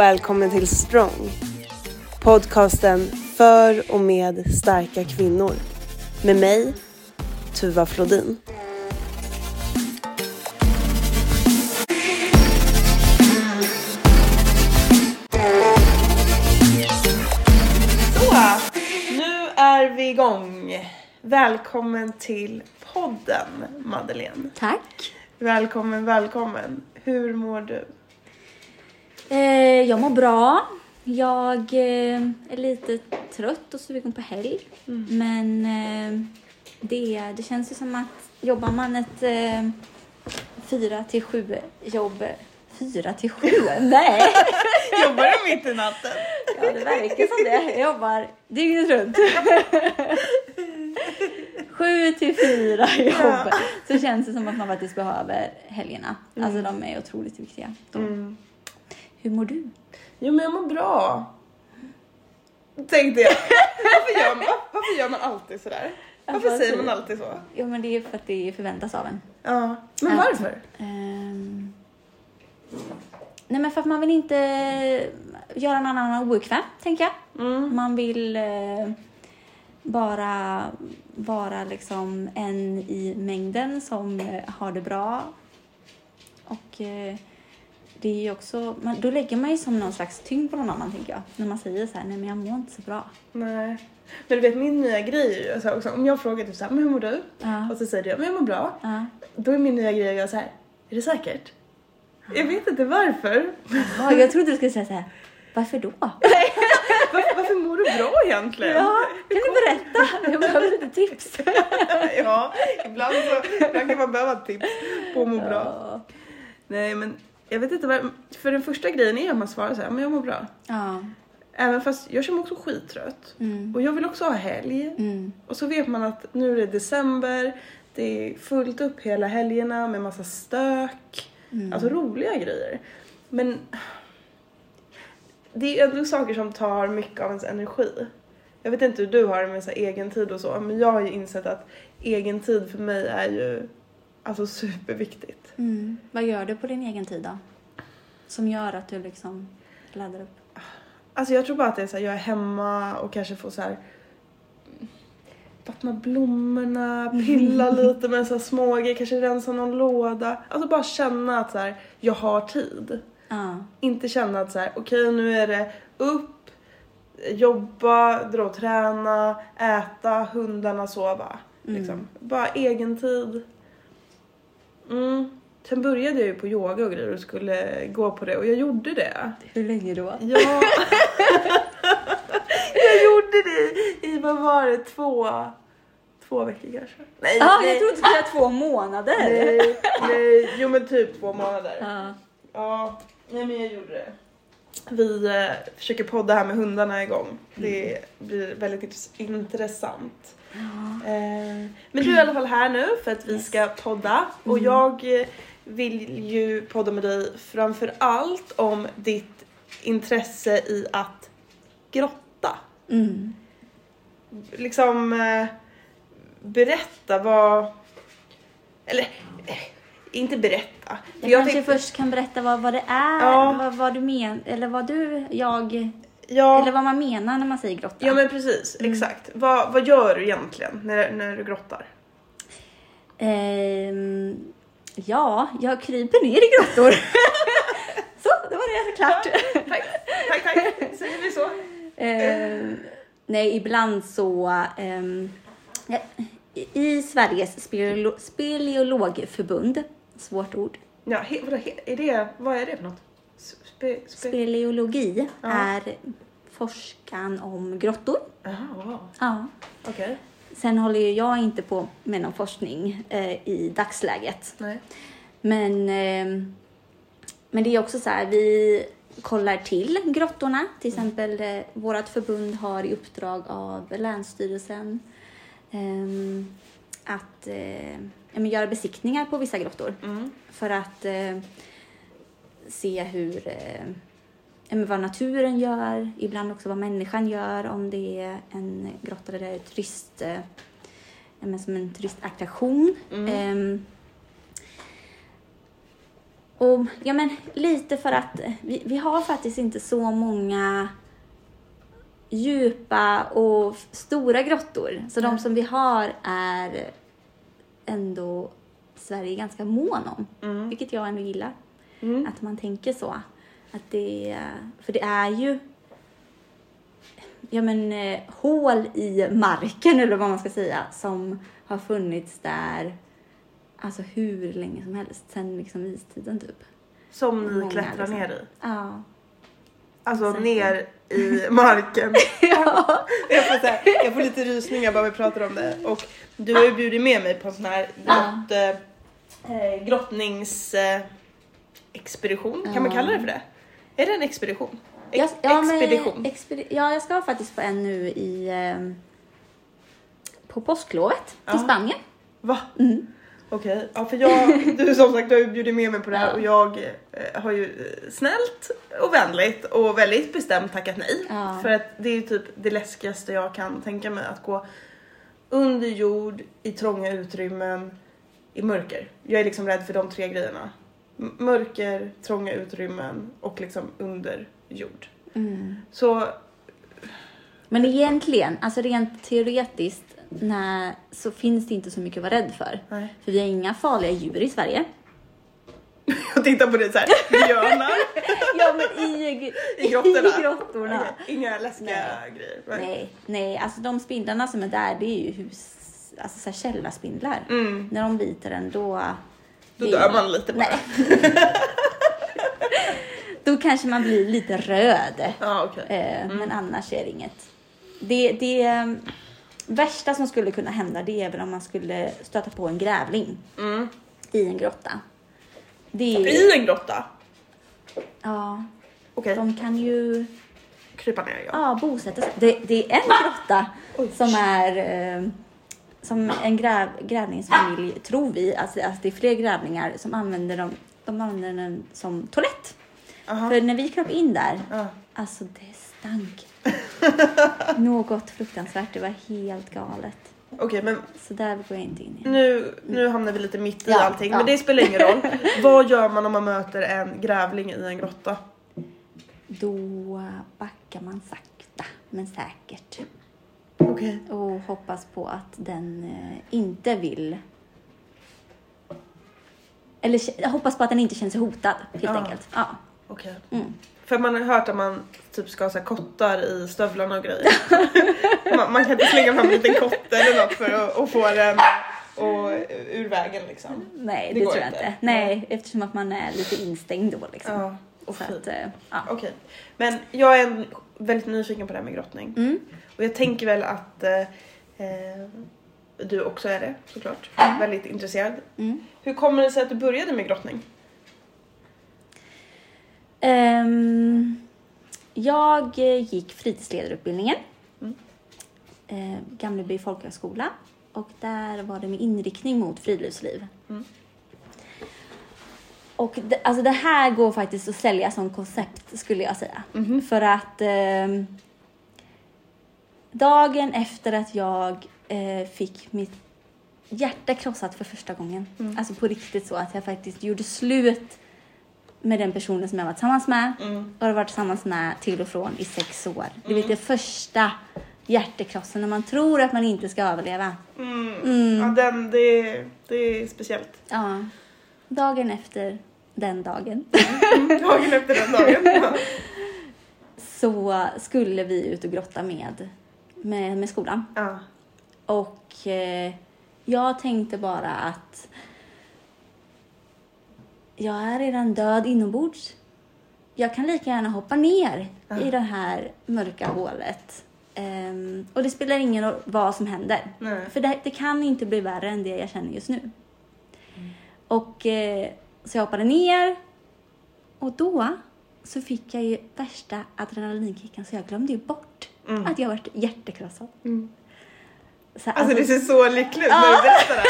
välkommen till Strong. Podcasten för och med starka kvinnor. Med mig, Tuva Flodin. Så, nu är vi igång. Välkommen till podden, Madeleine. Tack. Välkommen, välkommen. Hur mår du? Eh, jag mår bra. Jag eh, är lite trött och sugen på helg. Men eh, det, det känns ju som att jobbar man ett eh, fyra till sju jobb... Fyra till sju? Nej! Jobbar du mitt i natten? Ja, det verkar som det. Jag jobbar dygnet runt. Sju till fyra jobb. Så känns det som att man faktiskt behöver helgerna. Alltså de är otroligt viktiga. Mm. Hur mår du? Jo, men jag mår bra. Tänkte jag. Varför gör man, varför gör man alltid sådär? Varför Alltså, säger man alltid så? Jo, men det är för att det förväntas av en. Ja, men Ja. varför? Ehm, nej, men för att man vill inte göra någon annan obekväm, tänker jag. Mm. Man vill eh, bara vara liksom en i mängden som eh, har det bra. Och eh, det är också, man, då lägger man ju som någon slags tyngd på någon annan, tänker jag. När man säger så här, nej men jag mår inte så bra. Nej. Men du vet min nya grej är ju så också, om jag frågar typ såhär, men hur mår du? Ja. Och så säger du, men jag mår bra. Ja. Då är min nya grej att göra så här, är det säkert? Jag vet inte varför. Ja, jag trodde du skulle säga så här, varför då? Varför, varför mår du bra egentligen? Ja, kan du berätta? Jag behöver lite tips. ja, ibland, så, ibland kan man behöva tips på att må bra. Ja. Nej men jag vet inte vad, för den första grejen är att man svarar så här, men jag mår bra. Ja. Även fast jag känner mig också skittrött. Mm. Och jag vill också ha helg. Mm. Och så vet man att nu är det december, det är fullt upp hela helgerna med massa stök. Mm. Alltså roliga grejer. Men det är ändå saker som tar mycket av ens energi. Jag vet inte hur du har det med så egen tid och så, men jag har ju insett att egen tid för mig är ju alltså superviktigt. Mm. Vad gör du på din egen tid då? Som gör att du liksom laddar upp? Alltså jag tror bara att det är så här, jag är hemma och kanske får så här vattna blommorna, pilla lite med så här små grejer, kanske rensa någon låda. Alltså bara känna att så här, jag har tid. Ja. Inte känna att så här, okej nu är det upp, jobba, dra och träna, äta, hundarna sova. Liksom. Bara egen tid. Mm. Sen började jag ju på yoga och grejer och skulle gå på det och jag gjorde det. Hur länge då? Ja. jag gjorde det i, vad var det, två, två veckor kanske? Nej, Ja, nej, jag trodde det skulle två månader. nej, nej, jo men typ två månader. Ja. Ja, nej men jag gjorde det. Vi eh, försöker podda här med hundarna igång. Det blir väldigt int- intressant. Eh, men du är i alla fall här nu för att vi Yes. ska podda och jag eh, vill ju podda med dig framför allt om ditt intresse i att grotta. Mm. Liksom eh, berätta vad... Eller eh, inte berätta. För Jag, kanske tänkte- först kan berätta vad, vad det är, Ja. vad, vad du men, eller vad du, jag, Ja. eller vad man menar när man säger grotta. Ja men precis, exakt. Vad, vad gör du egentligen när, när du grottar? Ehm, ja, jag kryper ner i grottor. så, då var det klart. Tack, tack, tack. Säger vi så? Ehm, nej, ibland så... ja, I Sveriges speleolo- speleologförbund, svårt ord, Ja, he, vadå, he, är det, vad är det för något? Spe, spe, speleologi Ja. är forskan om grottor. Aha, wow. Ja. Okej. Sen håller ju jag inte på med någon forskning eh, i dagsläget. Nej. Men, ehm, men det är också så här, vi kollar till grottorna. Till exempel eh, vårt förbund har i uppdrag av Länsstyrelsen ehm, att eh, göra besiktningar på vissa grottor Mm. för att eh, se hur eh, men vad naturen gör, ibland också vad människan gör om det är en grotta där det är turist, eh, som en turistattraktion. Mm. Ehm, Och ja, men lite för att vi, vi har faktiskt inte så många djupa och stora grottor. Så de Nej. som vi har är ändå Sverige ganska mån om. Mm. Vilket jag ändå gillar. Mm. Att man tänker så. Att det, för det är ju ja, men, eh, hål i marken eller vad man ska säga som har funnits där alltså hur länge som helst. Sen liksom istiden typ. Som ni Många, klättrar liksom. ner i. Ja. Alltså Exakt. ner i marken. ja. jag, får här, jag får lite rysningar bara vi pratar om det. Och du har ju bjudit med mig på en sån här grott, eh, eh, grottningsexpedition. Eh, expedition. Kan man kalla det för det? Är det en expedition? Ex- ja, men- expedition. expedi- ja, jag ska faktiskt på en nu i ehm, på påsklovet till. Spanien. Va? Mm. Okej, ja för jag, du som sagt du har ju bjudit med mig på det här Ja. och jag eh, har ju eh, snällt och vänligt och väldigt bestämt tackat nej. Ja. För att det är ju typ det läskigaste jag kan tänka mig att gå under jord, i trånga utrymmen, i mörker. Jag är liksom rädd för de tre grejerna. Mörker, trånga utrymmen och liksom under jord. Mm. Så Men egentligen, alltså rent teoretiskt, när, så finns det inte så mycket att vara rädd för. nej. För vi har inga farliga djur i Sverige. Jag tittar på det så här, björnar Ja, men i, i grottorna. I grottorna. Inga läskiga grejer. Nej. Nej, nej, alltså de spindlarna som är där, det är ju hus, alltså så här källarspindlar. Mm. När de biter en, då... Då det- dör man lite bara. Nej. då kanske man blir lite röd. Ja, okej. Eh, Mm. Men annars är det inget. Det, det eh, värsta som skulle kunna hända det är väl om man skulle stöta på en grävling Mm. i en grotta. Det är, I en grotta? ja, Okej, de kan ju krypa ner ja. ja, bosätta sig. Det, det är en grotta Oj. som är eh, som en gräv, grävningsfamilj, tror vi, alltså, alltså det är fler grävlingar som använder dem, de använder den som toalett. Aha. För när vi kröp in där, Ja. alltså det stank. Något fruktansvärt, det var helt galet. Okej, men Så där går jag inte in igen. nu, nu hamnar vi lite mitt i Ja, allting, ja. men det spelar ingen roll. Vad gör man om man möter en grävling i en grotta? Då backar man sakta men säkert Okej. och hoppas på att den eh, inte vill eller hoppas på att den inte känner sig hotad helt Ja. enkelt. Ja. Okej. Mm. För man har hört att man typ ska ha så kottar i stövlarna och grejer. man, man kan inte slänga fram en liten kotte eller något för att, att få den och, ur vägen liksom. Nej, Det det, tror jag inte. Nej, eftersom att man är lite instängd då liksom. Ja, och Så fint. att, eh, ja. Okej, men jag är väldigt nyfiken på det här med grottning. Mm. Och jag tänker väl att eh, eh, du också är det såklart. Väldigt intresserad. Mm. Hur kommer det sig att du började med grottning? Ehm, jag eh, gick fritidsledarutbildningen. Mm. Eh, Gamleby folkhögskola. Och där var det med inriktning mot friluftsliv. Mm. Och det, alltså det här går faktiskt att sälja som koncept skulle jag säga. Mhm. För att ehm, dagen efter att jag eh, fick mitt hjärta krossat för första gången, Mm. alltså på riktigt så att jag faktiskt gjorde slut med den personen som jag var tillsammans med Mm. och har varit tillsammans med till och från i sex år. Du Mm. vet det första hjärtekrossen när man tror att man inte ska överleva. Mm. Mm. Ja, den, det, det är speciellt. Ja. Dagen efter den dagen Mm. Dagen efter den dagen. Ja. så skulle vi ut och grotta med, med, med skolan. Ja. Och eh, jag tänkte bara att jag är redan död inombords. Jag kan lika gärna hoppa ner Ja. i det här mörka hålet. Ehm, och det spelar ingen roll vad som händer. Nej. För det, det kan inte bli värre än det jag känner just nu. Och eh, så jag hoppade ner och då så fick jag ju värsta adrenalinkicken så jag glömde ju bort Mm. att jag varit hjärtekrossad. Mm. Så, Alltså det ser så lyckligt ut när du berättar det.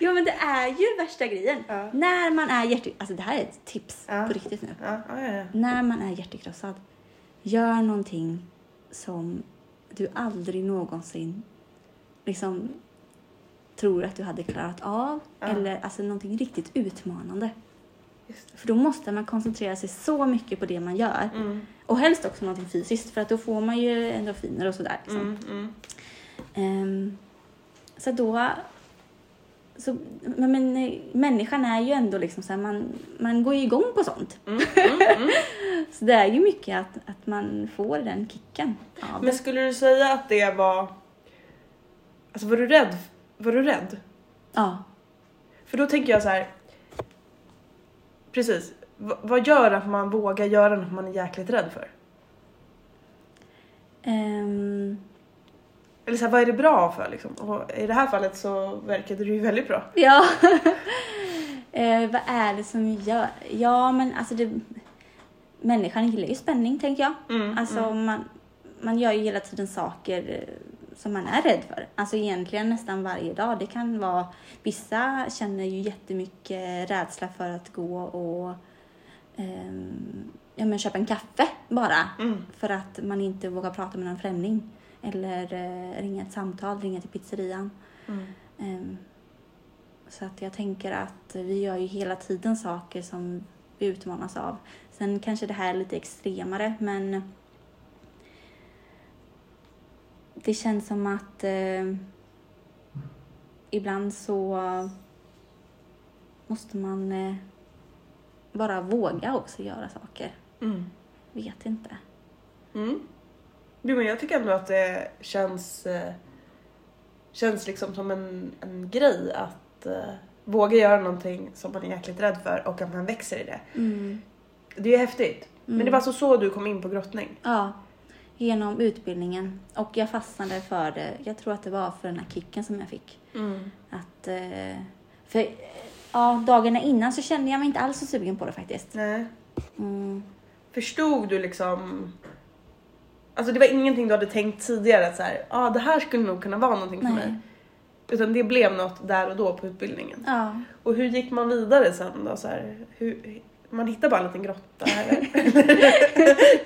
Ja men det är ju värsta grejen. Ja. När man är hjärte... Alltså det här är ett tips Ja. på riktigt nu. Ja. När man är hjärtekrossad, gör någonting som du aldrig någonsin liksom tror att du hade klarat av. Eller alltså någonting riktigt utmanande. För då måste man koncentrera sig så mycket på det man gör. Mm. Och helst också någonting fysiskt för att då får man ju endorfiner och sådär. Liksom. Mm, mm. Ehm, så då... Så, men, men eh, människan är ju ändå liksom så här, man, man går ju igång på sånt. Mm, mm, mm. Så det är ju mycket att, att man får den kicken Men det. skulle du säga att det var... Alltså var du rädd? Var du rädd? Ja. För då tänker jag så här. Precis. V- vad gör att man vågar göra något man är jäkligt rädd för? Ehm, Eller så här, vad är det bra för liksom? Och i det här fallet så verkade det ju väldigt bra. ja. eh, vad är det som gör... Ja, men alltså det... Människan gillar ju spänning, tänker jag. Mm, Alltså man, man gör ju hela tiden saker eh, som man är rädd för. Alltså egentligen nästan varje dag. Det kan vara, vissa känner ju jättemycket rädsla för att gå och ehm, ja, men köpa en kaffe bara. Mm. För att man inte vågar prata med någon främling. Eller eh, ringa ett samtal, ringa till pizzerian. Mm. Ehm, så att jag tänker att vi gör ju hela tiden saker som vi utmanas av. Sen kanske det här är lite extremare, men det känns som att eh, ibland så måste man eh, bara våga också göra saker. Mm. Vet inte. Mm. Jo, men jag tycker ändå att det känns, eh, känns liksom som en, en grej att eh, våga göra någonting som man är jäkligt rädd för och att man växer i det. Mm. Det är häftigt. Men Mm. det var alltså så du kom in på grottning? Ja, genom utbildningen. Och jag fastnade för det. Jag tror att det var för den här kicken som jag fick. Mm. Att, eh, för ja, dagarna innan så kände jag mig inte alls så sugen på det faktiskt. Nej. Mm. Förstod du liksom... Alltså det var ingenting du hade tänkt tidigare att så här, ah, det här skulle nog kunna vara någonting för Nej. mig. Utan det blev något där och då på utbildningen. Ja. Och hur gick man vidare sen då? Så här, hur, man hittar bara en liten grotta eller?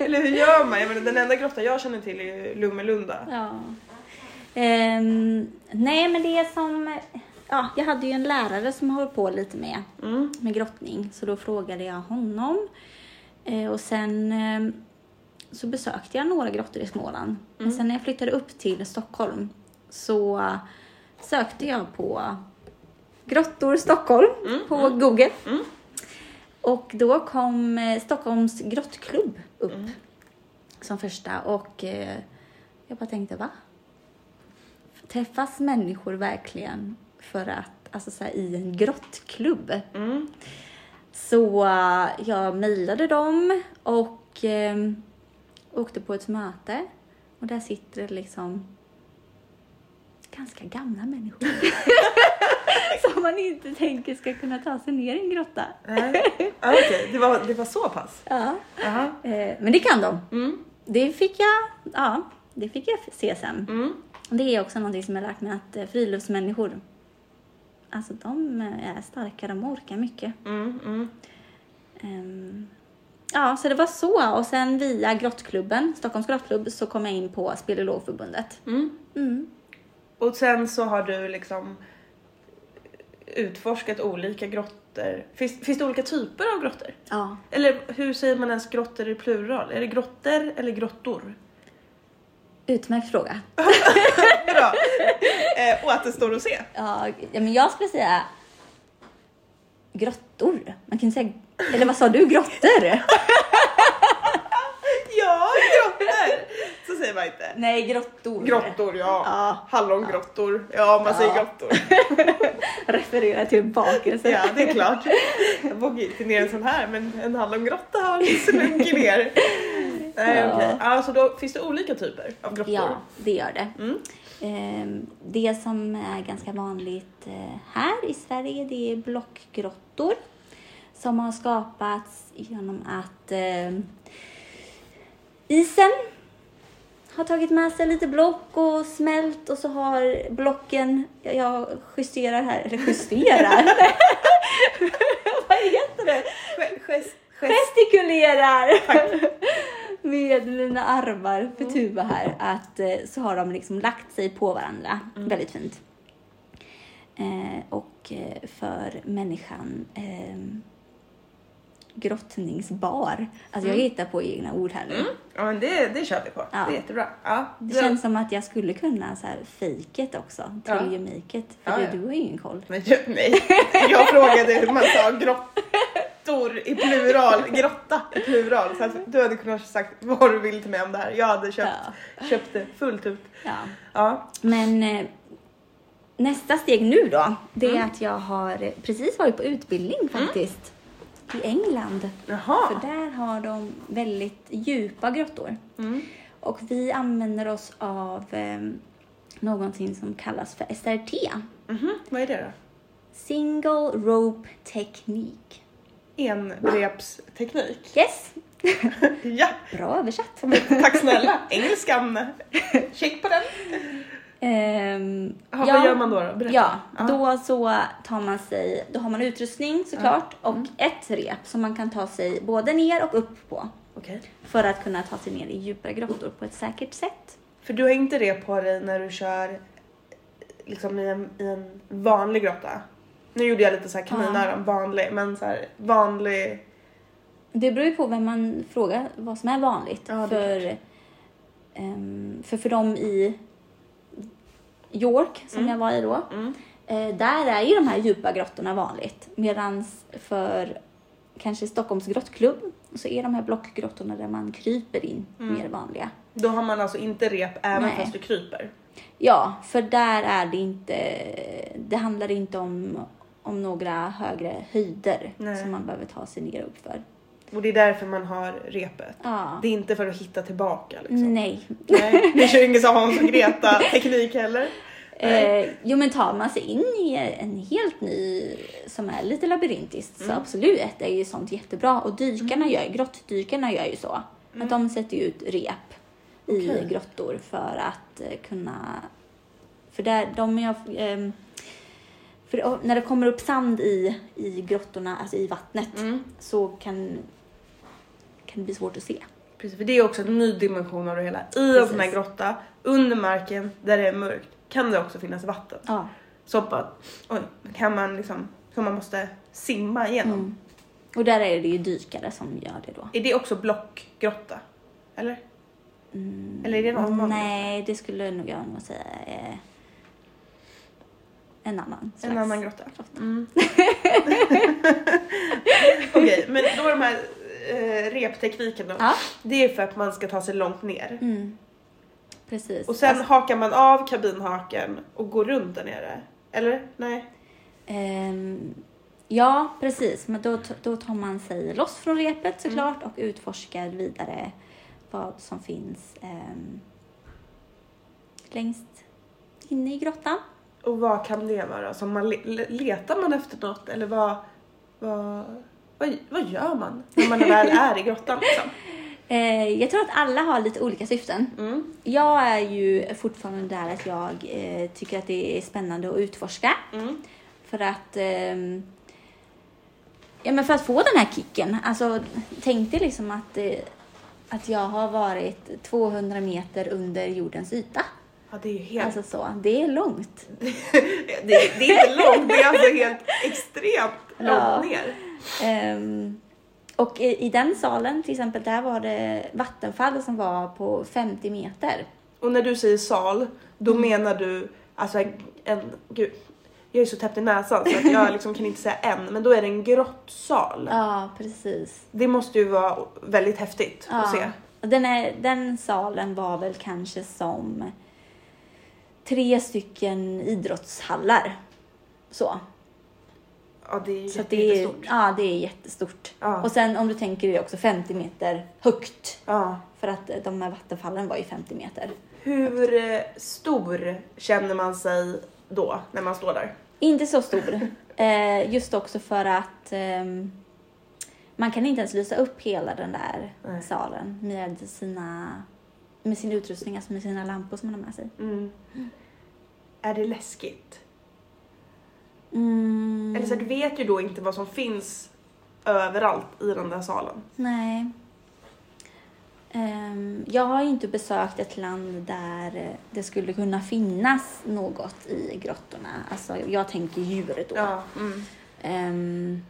eller hur gör man? Jag menar, den enda grotta jag känner till är Lummelunda. ja. Ehm, nej, men det är som... Ja, jag hade ju en lärare som höll på lite med, Mm. med grottning. Så då frågade jag honom. Eh, och sen eh, så besökte jag några grottor i Småland. Men sen när jag flyttade upp till Stockholm så sökte jag på Grottor Stockholm på Google. Och då kom eh, Stockholms grottklubb upp Mm. som första och eh, jag bara tänkte, va? Träffas människor verkligen för att, alltså så här, i en grottklubb? Mm. Så eh, jag mejlade dem och åkte på ett möte. Och där sitter liksom ganska gamla människor. Som man inte tänker ska kunna ta sig ner i en grotta. Nej. Ah, Okej, det, var, det var så pass? Ja. Jaha. Eh, men det kan de. Mm. Det fick jag, ja, det fick jag se sen. Mm. Det är också någonting som jag lärt mig att eh, friluftsmänniskor, alltså de eh, är starka, de orkar mycket. Mm. Mm. Ehm, ja, så det var så. Och sen via grottklubben, Stockholms grottklubb, så kom jag in på Speleologförbundet. Och sen så har du liksom utforskat olika grottor. Finns, finns det olika typer av grottor? Ja. Eller hur säger man ens grottor i plural? Är det grottor eller grottor? Utmärkt fråga. Bra! eh, återstår att se. Ja, ja, men jag skulle säga grottor. Man kan säga, eller vad sa du, grottor? Ja, grottor! Så säger man inte. Nej, grottor. Grottor, ja. Ja. Hallongrottor. Ja, man säger Ja. grottor. Refererar till bakelse. Ja, det är klart. Jag vågar inte ner en sån här, men en hallongrotta har slunkit ner. Nej, Ja. okej. Ja, så då finns det olika typer av grottor. Ja, det gör det. Mm. Ehm, Det som är ganska vanligt eh, här i Sverige det är blockgrottor som har skapats genom att eh, isen har tagit med sig lite block och smält och så har blocken, jag- justerar här, eller justerar, vad heter det? Gest, gest, gestikulerar! Med mina armar för tuba här att eh, så har de liksom lagt sig på varandra. Väldigt fint. Eh, och eh, för människan eh, grottningsbar. Alltså jag hittar på egna ord här nu. Mm. Ja men det, det kör vi på. Ja. Det är jättebra. Ja. Det känns som att jag skulle kunna så här fejket också. It. För Ja, det, ja. du har ju ingen koll. Men jag, nej, jag frågade hur man sa grottor i plural, grotta i plural. Så du hade kunnat sagt vad du vill till mig om det här. Jag hade köpt, köpt det fullt ut. Ja. Men eh, nästa steg nu då, det är Mm. att jag har precis varit på utbildning faktiskt. I England. För Jaha. där har de väldigt djupa grottor. Mm. Och vi använder oss av eh, någonting som kallas för SRT. Mhm, Vad är det då? Single Rope Technique. Enrepsteknik. Yes, Ja, bra översatt. tack snälla. Engelskan. Check på den. Ehm, Ja, Vad gör man då? då? Berätta. Ja, Ja. då så tar man sig, då har man utrustning såklart och ett rep som man kan ta sig både ner och upp på Okej. för att kunna ta sig ner i djupare grottor på ett säkert sätt. För du har inte det på dig när du kör liksom i en, i en vanlig grotta? Nu gjorde jag lite så här kaninöron, vanlig, men så här vanlig. Det beror ju på vem man frågar vad som är vanligt. Ja, för, ehm, för för dem i York, som jag var i då, Mm. eh, där är ju de här djupa grottorna vanligt. Medan för kanske Stockholms grottklubb så är de här blockgrottorna där man kryper in mer vanliga. Då har man alltså inte rep även Nej. fast du kryper? Ja, för där är det inte, det handlar inte om, om några högre höjder Nej. som man behöver ta sig ner upp för. Och det är därför man har repet? Ja. Det är inte för att hitta tillbaka liksom? Nej. Nej. Ni kör ingen sån Hans och Greta teknik heller? Eh, jo men tar man sig in i en helt ny som är lite labyrintiskt Mm. så absolut, det är ju sånt jättebra. Och dykarna gör, grottdykarna gör ju så. Att de sätter ut rep i Mm. Okej. grottor för att eh, kunna... För där, de är... ehm, för när det kommer upp sand i, i grottorna, alltså i vattnet, Mm. så kan, kan det bli svårt att se. Precis, för det är också en ny dimension av det hela. I en sån här grotta, under marken, där det är mörkt, kan det också finnas vatten. Ja. Så att, oj, kan man liksom, som man måste simma igenom. Mm. Och där är det ju dykare som gör det då. Är det också blockgrotta? Eller? Mm, Eller är det någon vanlig? Nej, det skulle nog jag nog säga är en annan. En annan grotta? grotta. Mm. Okej, men då de här eh, reptekniken då. Ja. Det är för att man ska ta sig långt ner. Mm. Precis. Och sen Alltså, hakar man av kabinhaken och går runt där nere. Eller? Nej? ehm, ja, precis. Men då, då tar man sig loss från repet såklart Mm. och utforskar vidare vad som finns ehm, längst inne i grottan. Och vad kan det vara? Som man le- letar man efter något eller vad, vad, vad, vad gör man när man väl är i grottan liksom? Eh, jag tror att alla har lite olika syften. Mm. Jag är ju fortfarande där att jag eh, tycker att det är spännande att utforska. Mm. För att, ehm, ja, men för att få den här kicken. Alltså, tänk dig liksom att, eh, att jag har varit 200 meter under jordens yta. Ja det är ju helt, Alltså så, det är långt. det, det är inte långt, det är alltså helt extremt långt Ja. ner. Ehm, och i, i den salen till exempel, där var det vattenfall som var på 50 meter. Och när du säger sal, då Mm. menar du alltså en, en gud, jag är så täppt i näsan så att jag liksom kan inte säga en, men då är det en grottsal. Ja, precis. Det måste ju vara väldigt häftigt att se. Den, är, den salen var väl kanske som tre stycken idrottshallar. Så. Ja det är Så det är, jättestort. ja, det är jättestort. Ja. Och sen om du tänker dig också 50 meter högt. Ja. För att eh, de här vattenfallen var ju 50 meter. Hur eh, stor känner man sig då när man står där? Inte så stor. eh, just också för att ehm, man kan inte ens lysa upp hela den där Nej. salen med, sina, med sin utrustning, alltså med sina lampor som man har med sig. Mm. Är det läskigt? Mm, Eller så du vet ju då inte vad som finns överallt i den där salen. Nej. Ehm, jag har ju inte besökt ett land där det skulle kunna finnas något i grottorna. Alltså, jag tänker djur då. Ja. Mm. Ehm,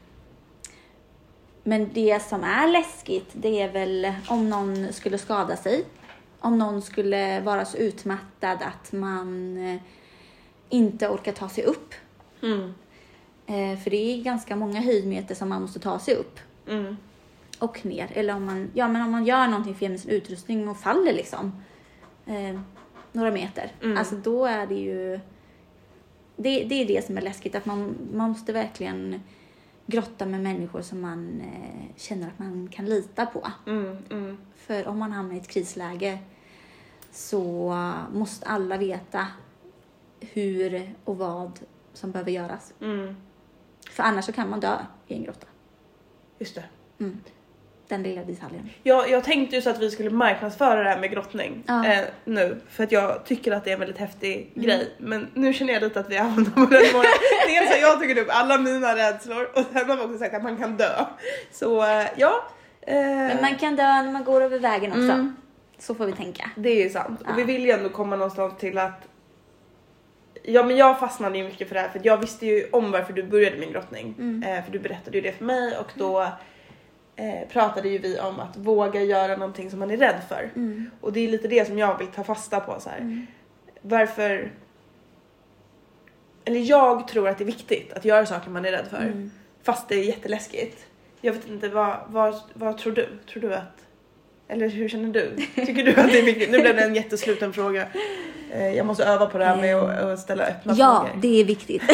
men det som är läskigt, det är väl om någon skulle skada sig. Om någon skulle vara så utmattad att man eh, inte orkar ta sig upp. Mm. Eh, för det är ganska många höjdmeter som man måste ta sig upp Mm. och ner. Eller om man, ja, men om man gör någonting fel med sin utrustning och faller liksom eh, några meter. Mm. Alltså då är det ju... Det, det är det som är läskigt, att man, man måste verkligen grotta med människor som man eh, känner att man kan lita på. Mm. Mm. För om man hamnar i ett krisläge så måste alla veta hur och vad som behöver göras. Mm. För annars så kan man dö i en grotta. Just det. Mm. Den lilla detaljen. Jag, jag tänkte ju så att vi skulle marknadsföra det här med grottning Ja. eh, nu för att jag tycker att det är en väldigt häftig grej men nu känner jag lite att vi hamnar på den nivån. Dels har jag tagit upp alla mina rädslor och sen har vi också sagt att man kan dö. Så eh, ja. Eh, Men man kan dö när man går över vägen också. Mm. Så får vi tänka. Det är ju sant Ja. och vi vill ju ändå komma någonstans till att Ja men jag fastnade ju mycket för det här för jag visste ju om varför du började med grottning. Mm. Eh, för du berättade ju det för mig och då eh, pratade ju vi om att våga göra någonting som man är rädd för. Mm. Och det är lite det som jag vill ta fasta på så här. Mm. Varför... Eller jag tror att det är viktigt att göra saker man är rädd för. Mm. Fast det är jätteläskigt. Jag vet inte, vad, vad, vad tror du? Tror du att... Eller hur känner du? Tycker du att det är viktigt? Nu blev det en jättesluten fråga. Eh, Jag måste öva på det här med att, ställa öppna Ja, frågor. det är viktigt.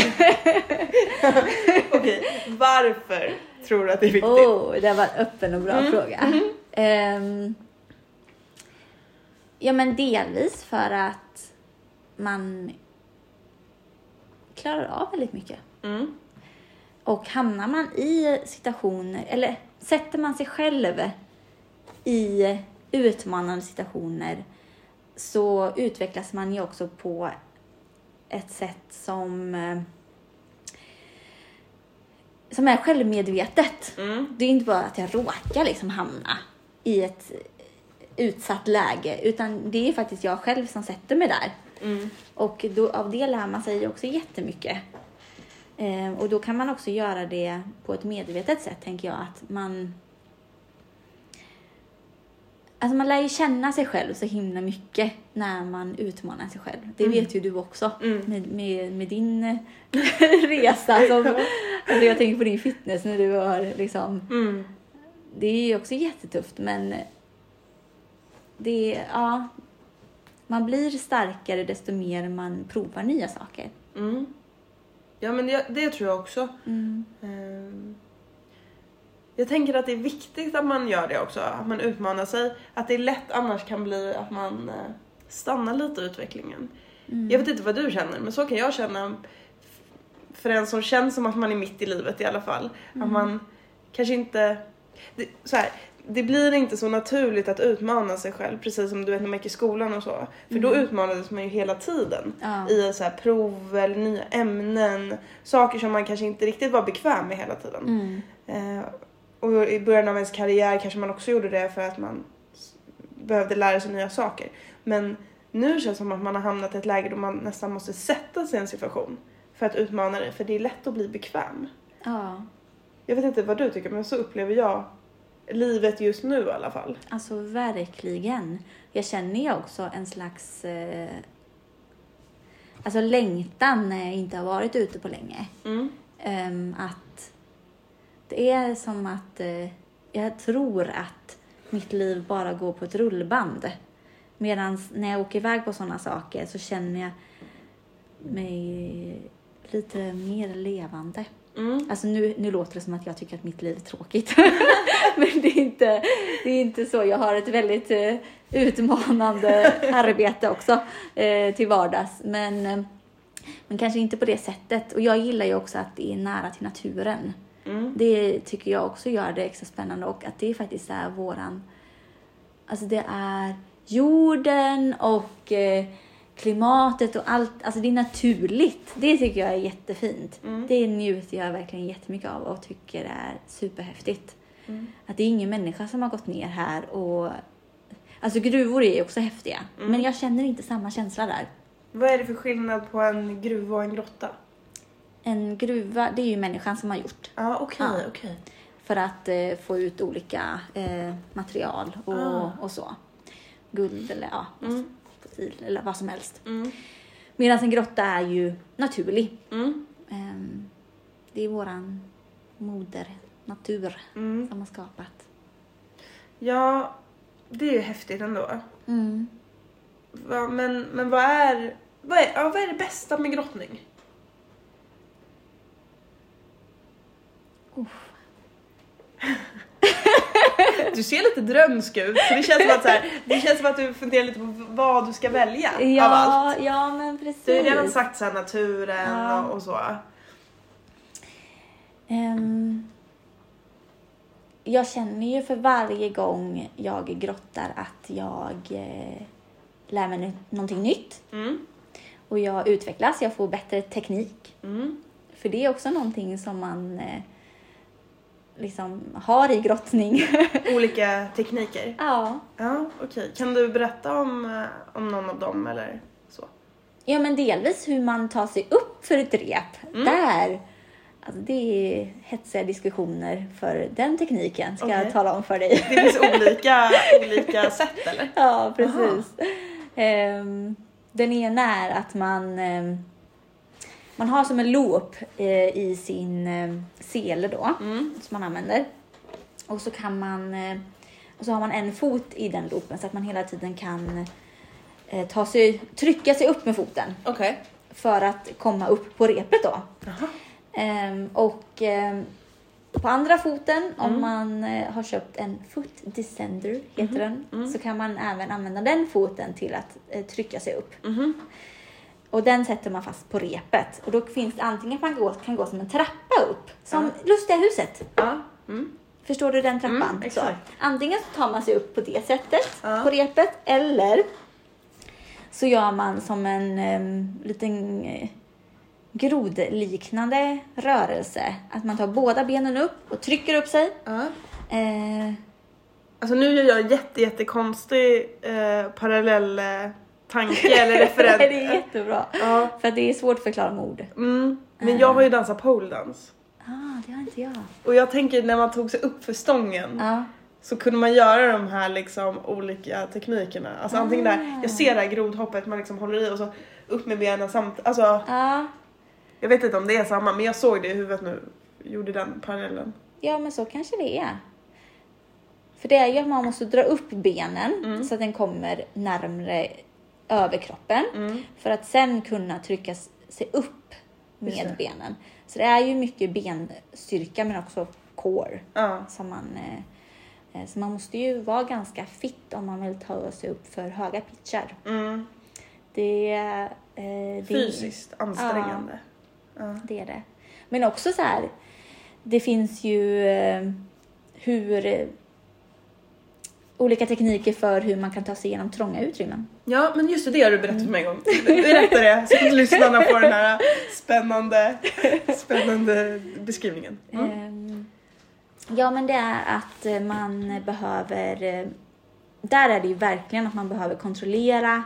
Okej, varför tror du att det är viktigt? oh, det var en öppen och bra Mm. fråga. Ehm, ja, men delvis för att man klarar av väldigt mycket. Mm. Och hamnar man i situationer, eller sätter man sig själv i utmanande situationer så utvecklas man ju också på ett sätt som, eh, som är självmedvetet. Mm. Det är inte bara att jag råkar liksom hamna i ett utsatt läge utan det är faktiskt jag själv som sätter mig där. Mm. Och då, av det lär man sig också jättemycket. Eh, och då kan man också göra det på ett medvetet sätt, tänker jag. Att man... Alltså man lär ju känna sig själv så himla mycket när man utmanar sig själv. Det Mm. vet ju du också Mm. med, med, med din resa. Som, alltså jag tänker på din fitness när du har liksom... Mm. Det är ju också jättetufft men det är, ja. Man blir starkare desto mer man provar nya saker. Mm. Ja men det, det tror jag också. Mm. Ehm, Jag tänker att det är viktigt att man gör det också, att man utmanar sig. Att det är lätt annars kan bli att man eh, stannar lite i utvecklingen. Mm. Jag vet inte vad du känner, men så kan jag känna för en som känns som att man är mitt i livet i alla fall. Att man kanske inte... Det, så här, det blir inte så naturligt att utmana sig själv, precis som du vet när man gick i skolan och så. För då utmanades man ju hela tiden Ja. i så här prov eller nya ämnen, saker som man kanske inte riktigt var bekväm med hela tiden. Mm. Eh, och i början av ens karriär kanske man också gjorde det för att man behövde lära sig nya saker. Men nu känns det som att man har hamnat i ett läge då man nästan måste sätta sig i en situation för att utmana det, för det är lätt att bli bekväm. ja, Jag vet inte vad du tycker, men så upplever jag livet just nu i alla fall. alltså verkligen. Jag känner ju också en slags eh, alltså längtan när jag inte har varit ute på länge. Mm. Ehm, att det är som att eh, jag tror att mitt liv bara går på ett rullband. Medan när jag åker iväg på sådana saker så känner jag mig lite mer levande. Mm. Alltså nu, nu låter det som att jag tycker att mitt liv är tråkigt. Men det är, inte, det är inte så. Jag har ett väldigt eh, utmanande arbete också eh, till vardags. Men, eh, men kanske inte på det sättet. Och jag gillar ju också att det är nära till naturen. Mm. Det tycker jag också gör det extra spännande och att det faktiskt är våran... Alltså det är jorden och eh, klimatet och allt. Alltså det är naturligt. Det tycker jag är jättefint. Mm. Det njuter jag verkligen jättemycket av och tycker är superhäftigt. Mm. Att det är ingen människa som har gått ner här och... Alltså gruvor är också häftiga. Mm. Men jag känner inte samma känsla där. Vad är det för skillnad på en gruva och en grotta? En gruva, det är ju människan som har gjort. Ja, okej, Ja. okej. För att eh, få ut olika eh, material och, Ah. och så. Guld eller ja, Mm. fossil eller vad som helst. Mm. Medan en grotta är ju naturlig. Mm. Ehm, det är våran moder, natur, Mm. som har skapat. Ja, det är ju häftigt ändå. Mm. Va, men, men vad är, vad är, ja, vad är det bästa med grottning? Du ser lite drömsk ut, så det känns som att, så här, det känns som att du funderar lite på vad du ska välja Ja, av allt. ja men precis. Du har redan sagt så här, naturen Ja. och, och så. Ehm, jag känner ju för varje gång jag grottar att jag eh, lär mig nå- någonting nytt. Mm. Och jag utvecklas, jag får bättre teknik. Mm. För det är också någonting som man eh, liksom har i grottning. Olika tekniker. ja. Ja, okej. Kan du berätta om, eh, om någon av dem eller så? ja, men delvis hur man tar sig upp för ett rep. Mm. Där. Alltså det är hetsiga diskussioner för den tekniken, ska Okej. jag tala om för dig. Det finns olika, olika sätt eller? Ja, precis. Ehm, den ena är att man, ehm, man har som en loop eh, i sin um, sele då, Mm. som man använder. Och så kan man, eh, och så har man en fot i den loopen så att man hela tiden kan eh, ta sig, trycka sig upp med foten Okej. för att komma upp på repet då. Ehm, och ehm, på andra foten, om Mm. man eh, har köpt en foot descender, heter den, Mm. så kan man även använda den foten till att eh, trycka sig upp. Och den sätter man fast på repet. Och då finns det antingen att man gå, kan gå som en trappa upp, som Lustiga huset. Ja. Mm. Förstår du den trappan? Mm. Så. Antingen så tar man sig upp på det sättet, Ja. på repet, eller så gör man som en um, liten eh, grodliknande rörelse. Att man tar båda benen upp och trycker upp sig. Ja. Eh, Alltså nu gör jag jätte, jättekonstig eh, parallell eh, tanke eller referens. det är jättebra. Ja. För att det är svårt att förklara med ord. Mm. Men jag har ju dansat poledance. Ah, det har inte jag. Och jag tänker när man tog sig upp för stången Ja. så kunde man göra de här liksom olika teknikerna. Alltså antingen där, jag ser det här grodhoppet, man liksom håller i och så upp med benen samt, alltså Ja. jag vet inte om det är samma men jag såg det i huvudet nu, gjorde den parallellen. Ja, men så kanske det är. För det är ju att man måste dra upp benen Mm. så att den kommer närmre överkroppen. Mm. För att sen kunna trycka sig upp med benen. Så det är ju mycket benstyrka men också core. Ja. Som man, eh, eh, så man måste ju vara ganska fit om man vill ta sig upp för höga pitchar. Mm. Det, eh, det Fysiskt ansträngande. Ja. Det är det. Men också så här, det finns ju eh, hur eh, olika tekniker för hur man kan ta sig igenom trånga utrymmen. Ja men just det, det har du berättat för mig en gång. Berätta det så att lyssnarna får den här spännande, spännande beskrivningen. Mm. Ja, men det är att eh, man behöver... eh, Där är det ju verkligen att man behöver kontrollera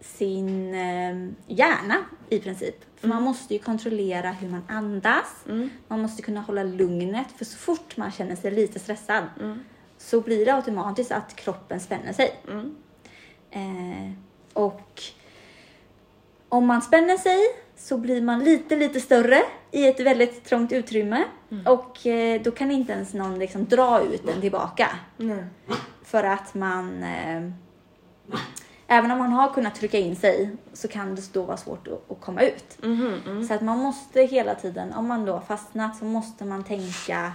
sin eh, hjärna i princip. För man måste ju kontrollera hur man andas. Mm. Man måste kunna hålla lugnet. För så fort man känner sig lite stressad Mm. så blir det automatiskt att kroppen spänner sig. Mm. Eh, och om man spänner sig så blir man lite, lite större i ett väldigt trångt utrymme. Och eh, då kan inte ens någon liksom dra ut den tillbaka. Nej. För att man, eh, även om man har kunnat trycka in sig, så kan det då vara svårt att, att komma ut. Mm. Så att man måste hela tiden, om man då har fastnat, så måste man tänka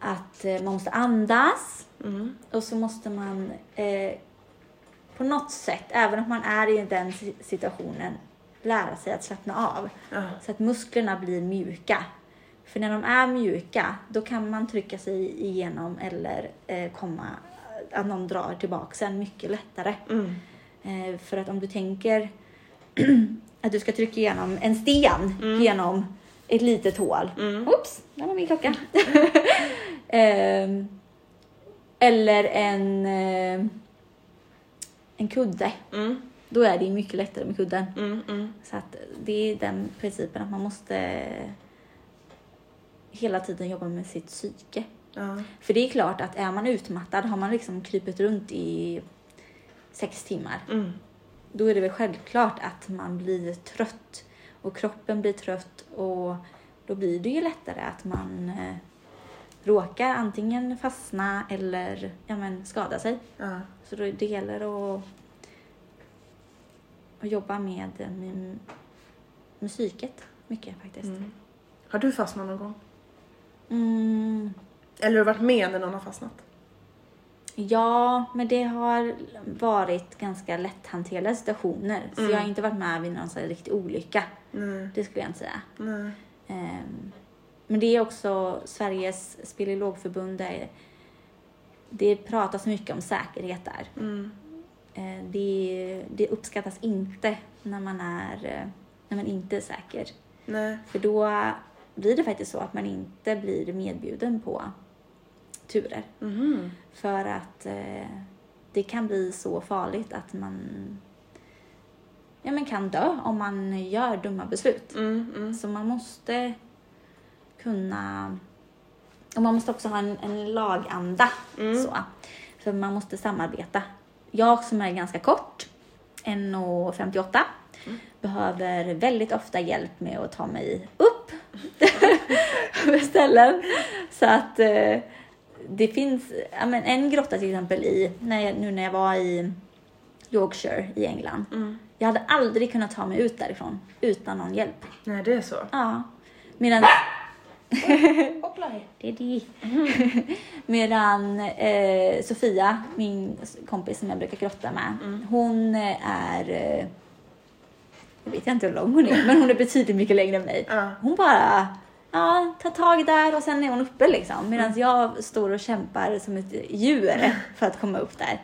att eh, man måste andas. Mm. Och så måste man eh, på något sätt, även om man är i den si- situationen, lära sig att slappna av. Ja. Så att musklerna blir mjuka. För när de är mjuka, då kan man trycka sig igenom eller eh, komma, att någon drar tillbaka sen mycket lättare. Mm. Eh, för att om du tänker att du ska trycka igenom en sten Mm. genom ett litet hål. Mm. Oops, där var min klocka. Ehm, eller en, eh, en kudde. Mm. Då är det ju mycket lättare med kudden. Mm. Mm. Så att det är den principen att man måste hela tiden jobba med sitt psyke. Ja. För det är klart att är man utmattad, har man liksom krypit runt i sex timmar, Mm. då är det väl självklart att man blir trött och kroppen blir trött och då blir det ju lättare att man eh, råkar antingen fastna eller ja, men, skada sig. Ja. Så då det gäller att, att jobba med, med musiket mycket faktiskt. Mm. Har du fastnat någon gång? Mm, Eller har du varit med när någon har fastnat? ja, men det har varit ganska lätthanterliga situationer. Så Mm. jag har inte varit med vid någon riktig olycka. Nej. Det skulle jag inte säga. Nej. Ehm, Men det är också Sveriges speleologförbund där det pratas mycket om säkerhet där. Mm. Eh, Det, det uppskattas inte när man, är, eh, när man inte är säker. Nej. För då blir det faktiskt så att man inte blir medbjuden på turer. Mhm. För att eh, det kan bli så farligt att man ja, men kan dö om man gör dumma beslut. Mm. Mm. Så man måste kunna... Och man måste också ha en, en laganda. Mm. Så. För man måste samarbeta. Jag som är ganska kort, 1,58, Mm. behöver väldigt ofta hjälp med att ta mig upp på ställen. Så att eh, det finns men en grotta till exempel i, när jag, nu när jag var i Yorkshire i England. Mm. Jag hade aldrig kunnat ta mig ut därifrån utan någon hjälp. Nej, det är så. Ja. Medan... Det är det. Medan eh, Sofia, min kompis som jag brukar grotta med, Mm. hon är... Eh, jag vet inte hur lång hon är, men hon är betydligt mycket längre än mig. Ja. Hon bara ja, tar tag där och sen är hon uppe liksom. Medan Mm. jag står och kämpar som ett djur för att komma upp där.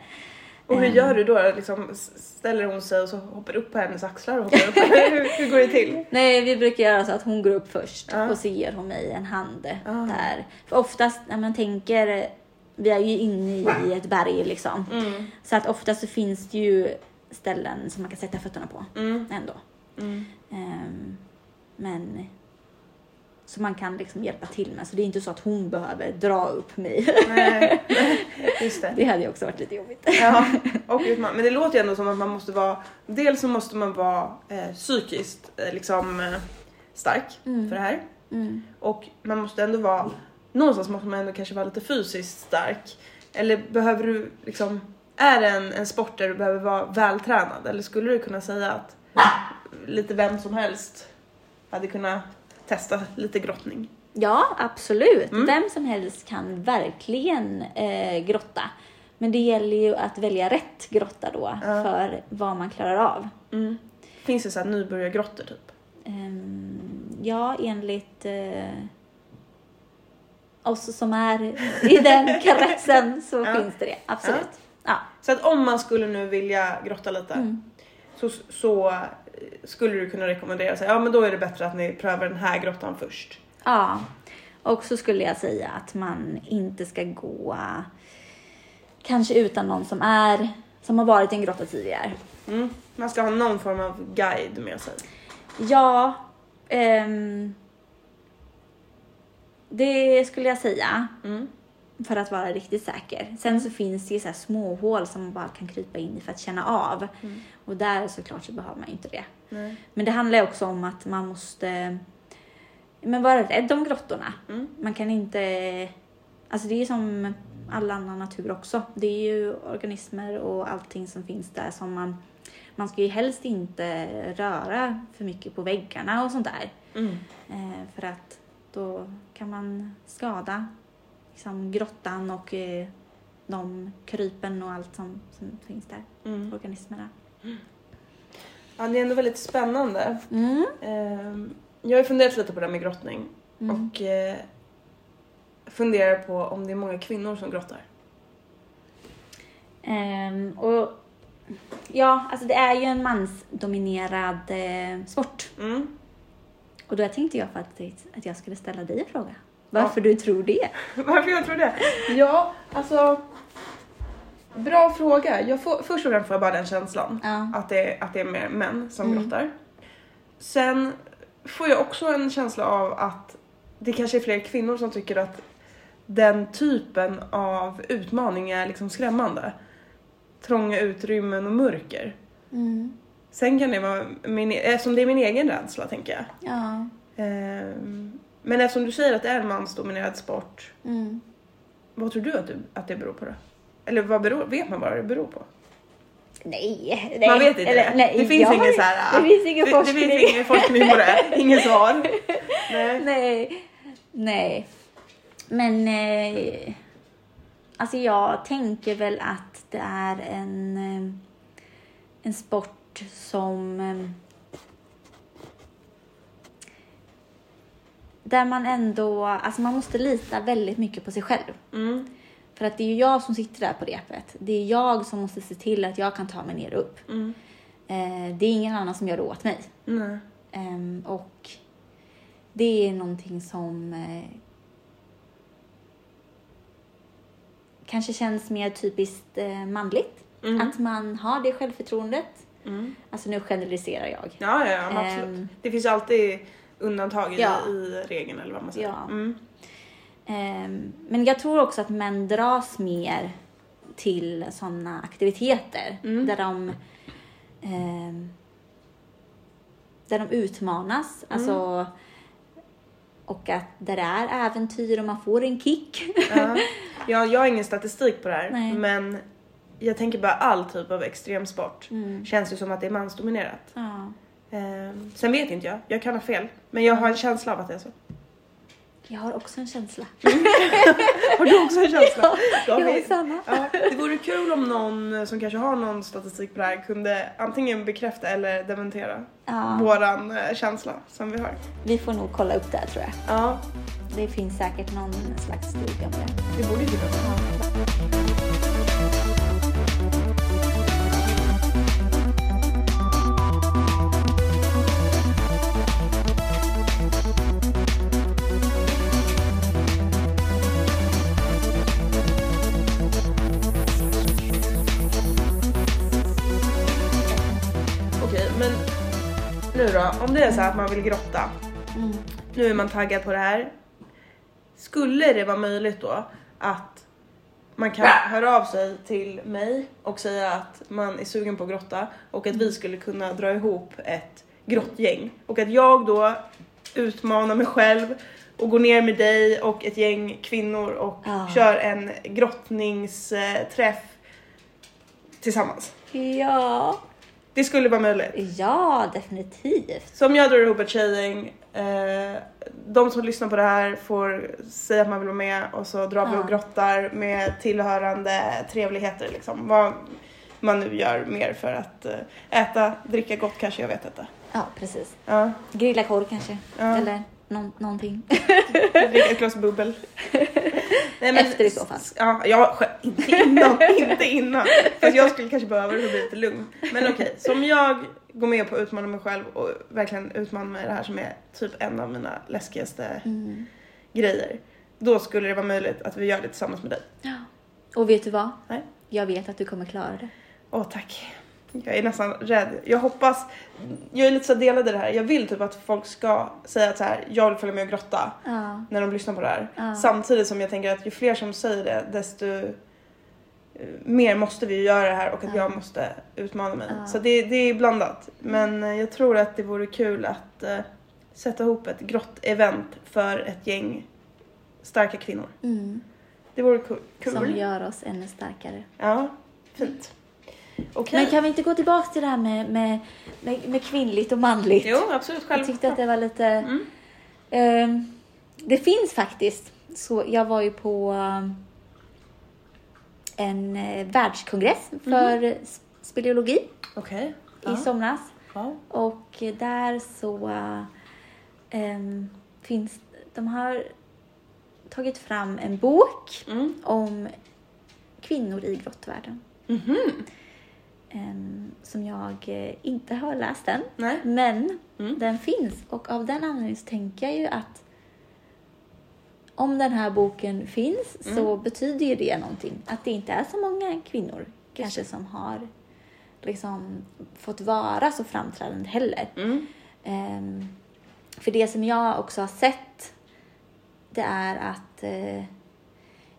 Och hur Ehm. gör du då? Liksom, ställer hon sig och så hoppar upp på hennes axlar och hoppar upp? Hur, hur går det till? Nej, vi brukar göra så att hon går upp först Ja. och så ger hon mig en hand Ah. där. För oftast när man tänker, vi är ju inne i ett berg liksom. Mm. Så att ofta så finns det ju ställen som man kan sätta fötterna på Mm. ändå. Mm. Ehm, men så man kan liksom hjälpa till med. Så det är inte så att hon behöver dra upp mig. Nej, just det. det hade ju också varit lite jobbigt. Ja, och men det låter ju ändå som att man måste vara, dels så måste man vara eh, psykiskt eh, liksom eh, stark Mm. för det här. Mm. Och man måste ändå vara, någonstans måste man ändå kanske vara lite fysiskt stark. Eller behöver du liksom, är det en, en sport där du behöver vara vältränad? Eller skulle du kunna säga att lite vem som helst hade kunnat testa lite grottning? Ja, absolut. Mm. Vem som helst kan verkligen eh, grotta. Men det gäller ju att välja rätt grotta då Ja. för vad man klarar av. Mm. Finns det så här nybörjargrottor typ? Ehm, ja, enligt eh, oss som är i den kretsen så Ja. finns det det. Absolut. Ja. Så att om man skulle nu vilja grotta lite Mm. så, så skulle du kunna rekommendera sig, ja men då är det bättre att ni prövar den här grottan först. ja. Och så skulle jag säga att man inte ska gå kanske utan någon som är som har varit i en grotta tidigare. Mm. Man ska ha någon form av guide med sig. Ja, ehm, det skulle jag säga Mm. för att vara riktigt säker. Sen så finns det ju så här små hål som man bara kan krypa in i för att känna av. Mm. Och där såklart så behöver man inte det. Nej. Men det handlar ju också om att man måste men vara rädd om grottorna. Mm. Man kan inte... Alltså det är som all annan natur också. Det är ju organismer och allting som finns där som man... Man ska ju helst inte röra för mycket på väggarna och sånt där. Mm. Eh, för att då kan man skada liksom, grottan och eh, de krypen och allt som, som finns där. Mm. Organismerna. Ja, det är ändå väldigt spännande. Mm. Ehm, jag har funderat lite på det här med grottning Mm. och eh, funderar på om det är många kvinnor som grottar. Ehm, och ja, alltså det är ju en mansdominerad eh, sport. Mm. Och då tänkte jag faktiskt att jag skulle ställa dig en fråga. Varför du tror det? Varför jag tror det? Ja, alltså. Bra fråga. Jag får, först och främst får jag bara den känslan. Ja. Att det, att det är mer män som Mm. grottar. Sen får jag också en känsla av att det kanske är fler kvinnor som tycker att den typen av utmaning är liksom skrämmande. Trånga utrymmen och mörker. Mm. Sen kan det vara min, eftersom det är min egen rädsla tänker jag. Ja. Ehm, Men eftersom du säger att det är en mansdominerad sport, Mm. vad tror du att, du att det beror på då? Eller vad beror, vet man vad det beror på? Nej, nej. Man vet inte Eller, det. Nej, det finns ingen så här, Det finns ingen det, forskning. Det finns ingen forskning på det. Ingen svar. Nej. Nej. Nej. Men eh, alltså jag tänker väl att det är en, eh, en sport som eh, där man ändå, alltså man måste lita väldigt mycket på sig själv. Mm. För att det är ju jag som sitter där på repet. Det är jag som måste se till att jag kan ta mig ner och upp. Mm. Eh, det är ingen annan som gör det åt mig. Nej. Ehm, och det är någonting som eh, kanske känns mer typiskt eh, manligt. Mm. Att man har det självförtroendet. Mm. Alltså nu generaliserar jag. Ja, ja, absolut. Ehm. det finns alltid undantag i, Ja. i regeln eller vad man säger. Ja. Ehm, men jag tror också att män dras mer till sådana aktiviteter Mm. där de ehm, där de utmanas. Mm. Alltså, och att där det är äventyr och man får en kick. Ja. Ja, jag har ingen statistik på det här, Nej. men jag tänker bara all typ av extremsport Mm. känns ju som att det är mansdominerat. Ja. Ehm, sen vet inte jag, jag kan ha fel, men jag har en känsla av att det är så. Jag har också en känsla. Har du också en känsla? Då jag har samma. Ja, det vore kul om någon som kanske har någon statistik på det här kunde antingen bekräfta eller dementera Ja, våran eh, känsla som vi har. vi får nog kolla upp det här tror jag. Ja, Det finns säkert någon slags studie om det. det borde ju finnas. Ja. Nu då, om det är så här att man vill grotta, Mm. nu är man taggad på det här. Skulle det vara möjligt då att man kan höra av sig till mig och säga att man är sugen på att grotta och att vi skulle kunna dra ihop ett grottgäng och att jag då utmanar mig själv och går ner med dig och ett gäng kvinnor och Ja. kör en grottningsträff tillsammans. Ja. Det skulle vara möjligt. ja, definitivt. Så om jag drar ihop ett tjejgäng, eh, de som lyssnar på det här får säga att man vill vara med och så drar vi och grottar med tillhörande trevligheter liksom. Vad man nu gör mer för att eh, äta, dricka gott kanske, jag vet inte. Ja, precis. Ja, Grilla korv kanske. Ja. Eller någon, någonting. dricka ett glas bubbel. Nej, Efter i så fall. Ja, ja sj- inte innan, inte innan. Fast jag skulle kanske behöva det för att bli lite lugn. Men okej, så om jag går med på att utmana mig själv och verkligen utmana mig i det här som är typ en av mina läskigaste Mm. grejer. Då skulle det vara möjligt att vi gör det tillsammans med dig. Ja. Och vet du vad? Nej. Jag vet att du kommer klara det. Åh tack. Jag är nästan rädd. Jag hoppas, jag är lite så delad i det här. Jag vill typ att folk ska säga att så här, jag vill följa med och grotta Ja. när de lyssnar på det här. Ja. Samtidigt som jag tänker att ju fler som säger det desto eh, mer måste vi göra det här och att Ja. jag måste utmana mig. Så det, det är blandat. Men eh, jag tror att det vore kul att eh, sätta ihop ett grott-event för ett gäng starka kvinnor. Mm. Det vore kul. kul. Som gör oss ännu starkare. Ja, fint. Okej. Men kan vi inte gå tillbaka till det här med, med, med, med kvinnligt och manligt? Jo, absolut. Själv. Jag tyckte att det var lite... Mm. Ehm, det finns faktiskt. Så jag var ju på um, en eh, världskongress för s- speleologi i Ja. somras. Wow. Och där så ehm, finns... De har tagit fram en bok Mm. om kvinnor i grottvärlden. Mhm. Ehm, som jag eh, inte har läst än. Nej. Men Mm. den finns och av den anledningen så tänker jag ju att om den här boken finns Mm. så betyder ju det någonting. Att det inte är så många kvinnor kanske som har liksom fått vara så framträdande heller. Mm. Ehm, för det som jag också har sett det är att eh,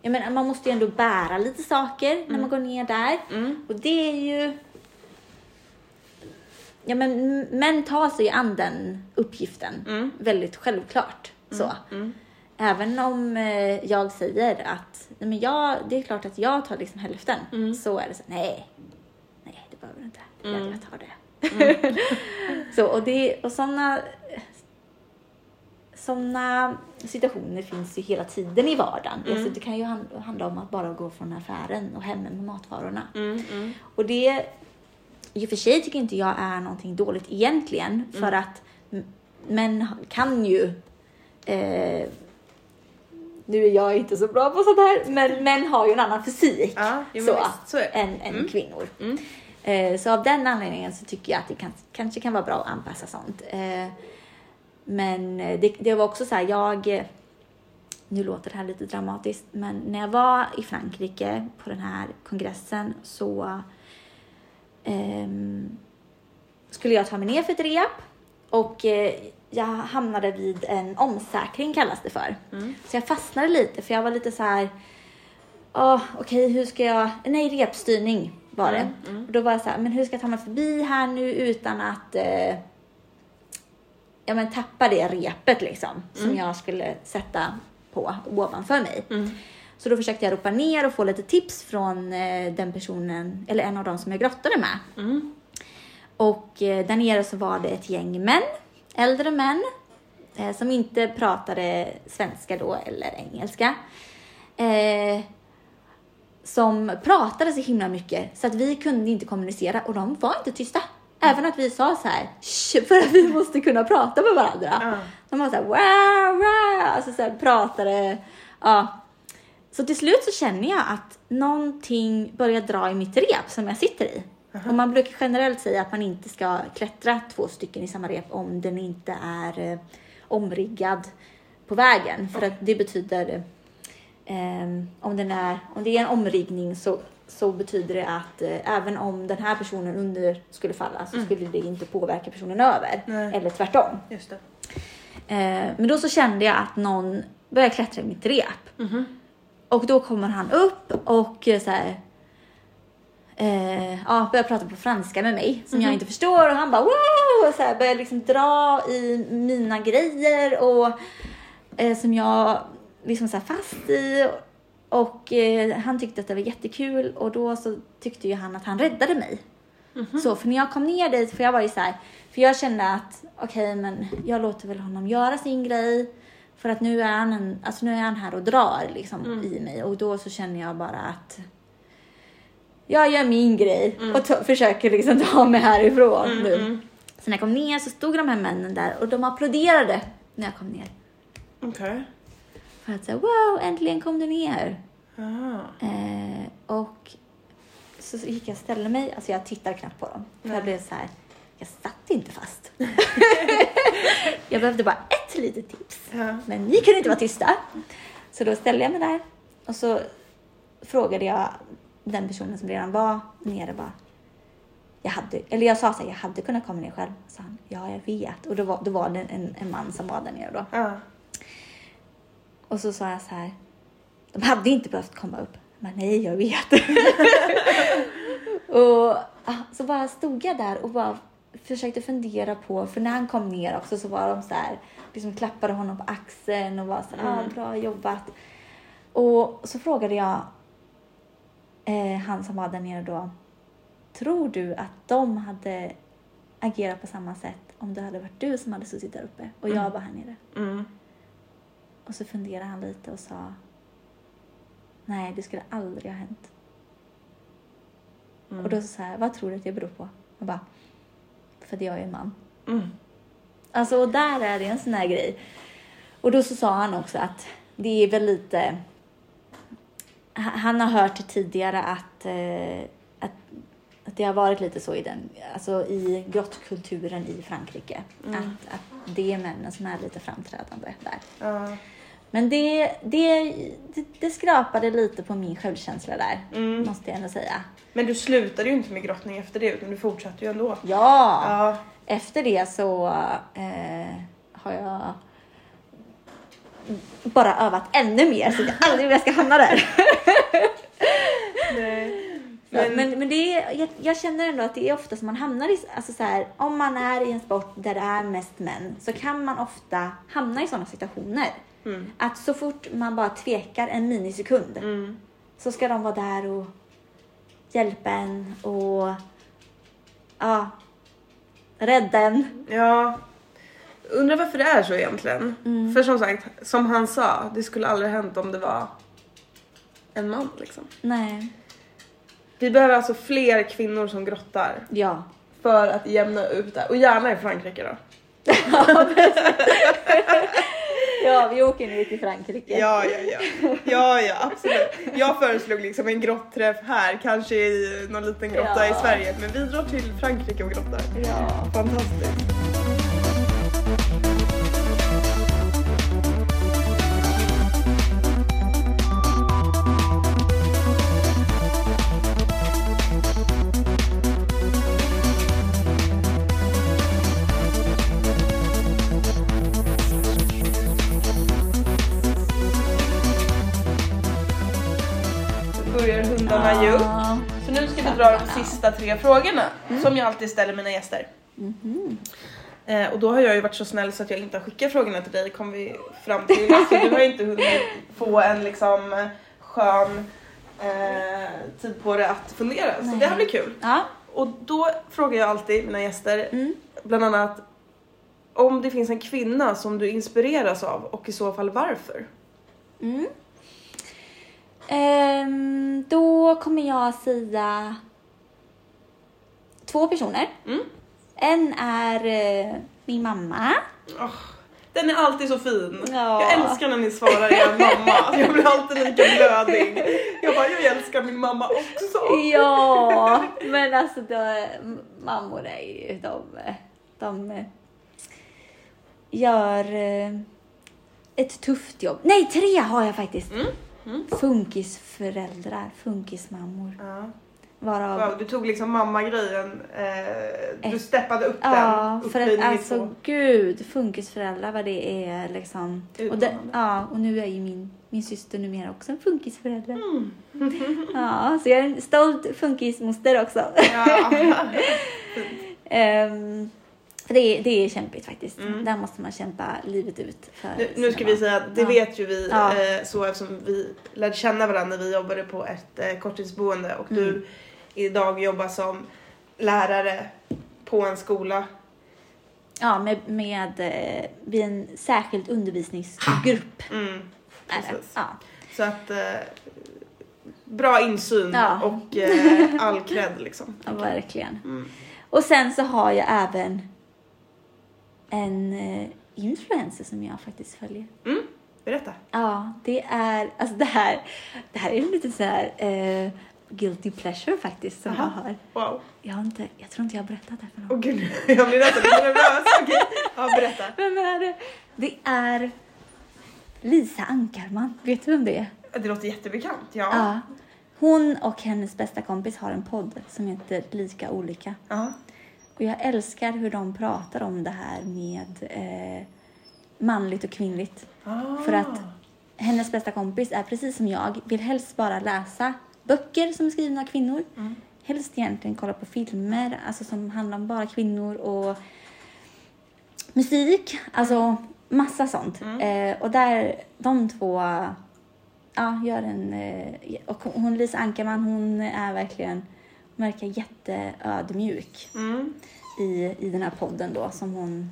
jag menar, man måste ju ändå bära lite saker när man går ner där. Mm. Och det är ju... Ja, men män tar sig an den uppgiften Mm. väldigt självklart. Så. Mm. Även om eh, jag säger att nej, men jag, det är klart att jag tar liksom hälften, Mm. så är det så nej, nej det behöver du inte. Jag, Mm. jag tar det. så, och det, och sådana såna situationer finns ju hela tiden i vardagen. Mm. Alltså, det kan ju hand- handla om att bara gå från affären och hem med matvarorna. Mm. Mm. Och det, i och för sig tycker inte jag är någonting dåligt egentligen, Mm. för att m- män kan ju eh, nu är jag inte så bra på sånt här, men män har ju en annan fysik Ja, så, visst, så än, än Mm. kvinnor. Mm. Eh, så av den anledningen så tycker jag att det kan, kanske kan vara bra att anpassa sånt. Eh, men eh, det, det var också så här, jag... eh, Nu låter det här lite dramatiskt, men när jag var i Frankrike på den här kongressen så skulle jag ta mig ner för ett rep och eh, jag hamnade vid en omsäkring kallas det för. Mm. Så jag fastnade lite för jag var lite så här. Åh, okej, hur ska jag? Nej, repstyrning var det. Mm, mm. Och då var jag så här, men hur ska jag ta mig förbi här nu utan att eh, ja, men tappa det repet liksom som jag skulle sätta på ovanför mig. Mm. Så då försökte jag ropa ner och få lite tips från eh, den personen, eller en av dem som jag grottade med. Mm. Och eh, där nere så var det ett gäng män, äldre män, eh, som inte pratade svenska då eller engelska. Eh, som pratade så himla mycket så att vi kunde inte kommunicera och de var inte tysta. Även att vi sa så här för att vi måste kunna prata med varandra. Ja. De var så här wow, wow, alltså så här pratade. Ja. Så till slut så känner jag att någonting börjar dra i mitt rep som jag sitter i. Och man brukar generellt säga att man inte ska klättra två stycken i samma rep om den inte är eh, omriggad på vägen. För att det betyder, eh, om, den är, om det är en omriggning så, så betyder det att eh, även om den här personen under skulle falla så skulle det inte påverka personen över. Nej. Eller tvärtom. Just det. Eh, men då så kände jag att någon började klättra i mitt rep. Mhm. Och då kommer han upp och eh, så här, eh, ja, börjar prata på franska med mig som jag inte förstår och han bara wow! Och så här, börjar liksom dra i mina grejer och eh, som jag liksom så här fast i. Och eh, han tyckte att det var jättekul och då så tyckte ju han att han räddade mig. Så för när jag kom ner dit, för jag var ju så här, för jag kände att okej men jag låter väl honom göra sin grej. För att nu är han, en, alltså nu är han här och drar liksom i mig och då så känner jag bara att jag gör min grej och ta, försöker liksom ta mig härifrån nu. mm. Så när jag kom ner så stod de här männen där och de applåderade när jag kom ner. Okej. För att säga wow, äntligen kom du ner. Aha. Eh, och så gick jag och ställde mig, alltså jag tittar knappt på dem. För jag blev så här, jag satt inte fast. jag behövde bara ett litet tips. Ja. Men ni kunde inte vara tysta. Så då ställde jag mig där och så frågade jag den personen som redan var nere bara. Jag hade, eller jag sa så här, jag hade kunnat komma ner själv. Så han, ja jag vet. Och då var, då var det en, en man som var där nere då. Ja. Och så sa jag så här, de hade inte behövt komma upp. Men nej, jag vet. och ah, så bara stod jag där och bara försökte fundera på, för när han kom ner också så var de så här, liksom klappade honom på axeln och var så här, ah, bra jobbat. Och så frågade jag eh, han som var där nere då, tror du att de hade agerat på samma sätt om det hade varit du som hade suttit där uppe och jag var här nere? Mm. Och så funderade han lite och sa Nej, det skulle aldrig ha hänt. Mm. Och då sa jag, vad tror du att det beror på? Och bara, för att jag är man. Mm. Alltså, och där är det en sån här grej. Och då så sa han också att det är väl lite... ha- Han har hört tidigare att, eh, att, att det har varit lite så i, den, alltså i grottkulturen i Frankrike. Mm. Att, att det är männen som är lite framträdande där. Ja. Men det, det, det, det skrapade lite på min självkänsla där, Mm. måste jag ändå säga. Men du slutade ju inte med grottning efter det utan du fortsatte ju ändå. Ja! Ja. Efter det så eh, har jag bara övat ännu mer så att jag aldrig mer ska hamna där. Nej. Men, Men, men, men det är, jag, jag känner ändå att det är ofta som man hamnar i, alltså så här, om man är i en sport där det är mest män så kan man ofta hamna i sådana situationer. Mm, Att så fort man bara tvekar en minisekund mm, så ska de vara där och hjälpa en och ja, rädda en. ja. Undrar varför det är så egentligen. Mm. För som sagt, som han sa, det skulle aldrig hänt om det var en man liksom. Nej. Vi behöver alltså fler kvinnor som grottar Ja. för att jämna ut det. Och gärna i Frankrike då. Ja, vi åker ner till Frankrike. Ja, ja, ja. Ja, ja, absolut. Jag föreslog liksom en grotträff här, kanske i någon liten grotta Ja. i Sverige. Men vi drar till Frankrike och grottar. Ja. Fantastiskt. Börjar hundarna ge upp. Så nu ska vi dra de sista tre frågorna som jag alltid ställer mina gäster. Mhm. Eh, och då har jag ju varit så snäll så att jag inte har skickat frågorna till dig kom vi fram till. Så du har inte hunnit få en liksom skön eh, tid på det att fundera. Så Nej. det här blir kul. Ja. Och då frågar jag alltid mina gäster Mm. bland annat om det finns en kvinna som du inspireras av och i så fall varför. Mm. Ehm, då kommer jag säga två personer. Mm. En är eh, min mamma. Åh, den är alltid så fin. Ja. Jag älskar när ni svarar er mamma. Jag blir alltid lika blödig. Jag bara, jag älskar min mamma också. Ja, men alltså då, mammor är ju de, de eh, gör eh, ett tufft jobb. Nej, tre har jag faktiskt. Mm. Mm. Funkisföräldrar, funkismammor. Ja. Varav Wow, du tog liksom mammagrejen, eh, du Ett- steppade upp Ja, den. för att alltså två. gud, funkisföräldrar vad det är liksom. Och, det, ja, och nu är ju min, min syster numera också en funkisförälder. Mm. Ja, så jag är en stolt funkismoster också. Ja. Ehm, för det, är, det är kämpigt faktiskt. Mm. Där måste man kämpa livet ut. För Nu, nu ska vi säga att det Ja. vet ju vi Ja. eh, så eftersom vi lärde känna varandra när vi jobbade på ett eh, korttidsboende och Mm. du idag jobbar som lärare på en skola. Ja, med, med eh, vid en särskild undervisningsgrupp. Mm. Ja. Så att eh, bra insyn Ja. och eh, all cred liksom. ja, verkligen. Mm. Och sen så har jag även en eh, influencer som jag faktiskt följer. Mm, berätta. Ja, det är, alltså det här, det här är en liten så här eh, guilty pleasure faktiskt som Aha. jag har. Wow. Jag har inte, jag tror inte jag har berättat det för någon. Åh gud, jag blir nästan lite nervös. Okej, ja berätta. Vem är det? Det är Lisa Ankarman. Vet du vem det är? Det låter jättebekant. Ja. Ja. Hon och hennes bästa kompis har en podd som heter Lika olika. Ja. Och jag älskar hur de pratar om det här med eh, manligt och kvinnligt. Ah. För att hennes bästa kompis är precis som jag, vill helst bara läsa böcker som är skrivna av kvinnor. Mm. Helst egentligen kolla på filmer alltså som handlar om bara kvinnor och musik, alltså massa sånt. Mm. Eh, och där, de två ja, gör en... Eh, och hon, Lisa Ankarman, hon är verkligen, verkar jätteödmjuk Mm. i, i den här podden då som hon...